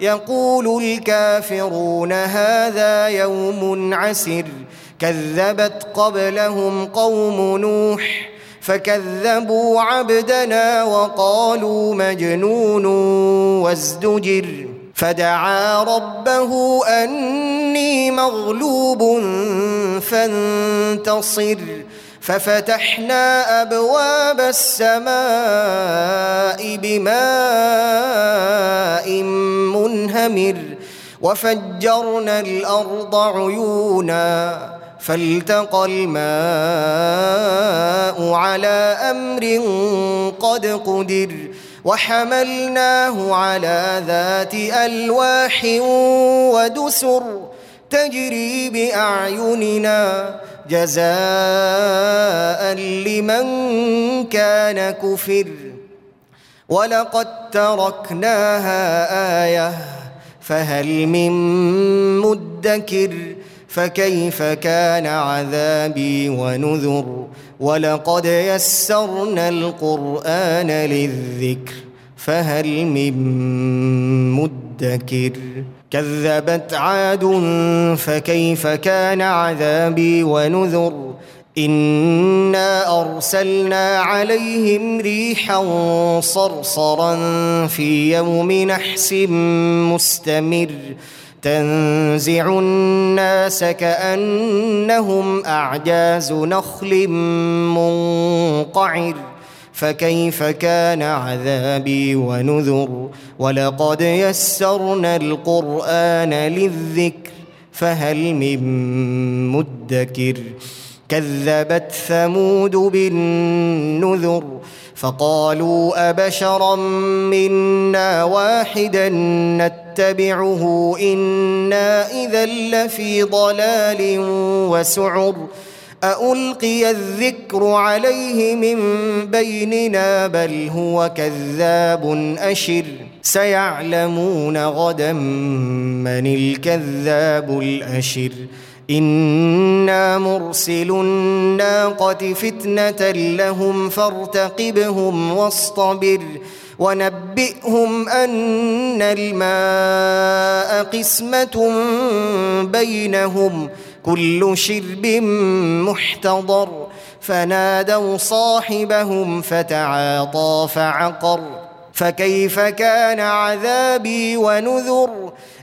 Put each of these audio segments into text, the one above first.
يقول الكافرون هذا يوم عسر. كذبت قبلهم قوم نوح فكذبوا عبدنا وقالوا مجنون وازدجر. فدعا ربه أني مغلوب فانتصر. ففتحنا أبواب السماء بماء منهمر وفجرنا الأرض عيونا فالتقى الماء على أمر قد قدر وحملناه على ذات ألواح ودسر تجري بأعيننا جزاء لمن كان كفر ولقد تركناها إيه فهل من مدكر فكيف كان عذابي ونذر ولقد يسرنا القران للذكر فهل من مدكر كذبت عاد فكيف كان عذابي ونذر انا ارسلنا عليهم ريحا صرصرا في يوم نحس مستمر تنزع الناس كانهم اعجاز نخل منقعر فكيف كان عذابي ونذر ولقد يسرنا القران للذكر فهل من مدكر كذبت ثمود بالنذر فقالوا أبشرا منا واحدا نتبعه إنا إذا لفي ضلال وسعر ألقي الذكر عليه من بيننا بل هو كذاب أشر سيعلمون غدا من الكذاب الأشر إنا مرسل الناقة فتنة لهم فارتقبهم واصطبر ونبئهم أن الماء قسمة بينهم كل شرب محتضر فنادوا صاحبهم فتعاطى فعقر فكيف كان عذابي ونذر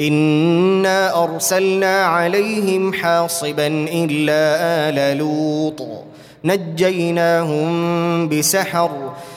انا ارسلنا عليهم حاصبا الا ال لوط نجيناهم بسحر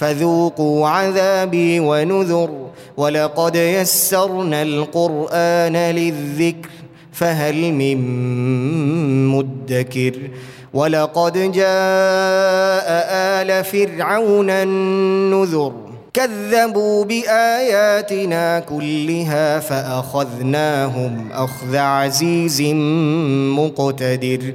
فذوقوا عذابي ونذر ولقد يسرنا القرآن للذكر فهل من مدكر ولقد جاء آل فرعون النذر كذبوا بآياتنا كلها فأخذناهم أخذ عزيز مقتدر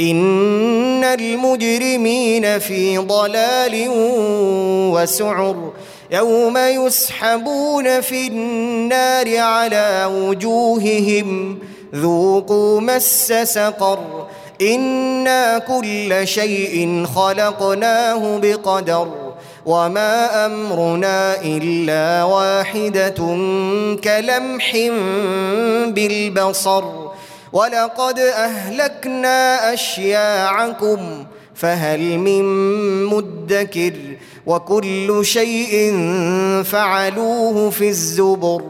إن المجرمين في ضلال وسعر يوم يسحبون في النار على وجوههم. ذوقوا مس سقر. إنا كل شيء خلقناه بقدر. وما أمرنا إلا واحدة كلمح بالبصر. ولقد أهلكنا أشياعكم فهل من مدكر؟ وكل شيء فعلوه في الزبر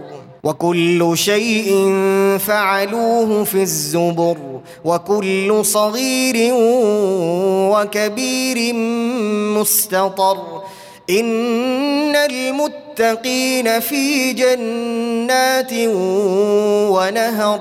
وكل شيء فعلوه في الزبر وكل صغير وكبير مستطر. إن المتقين في جنات ونهر.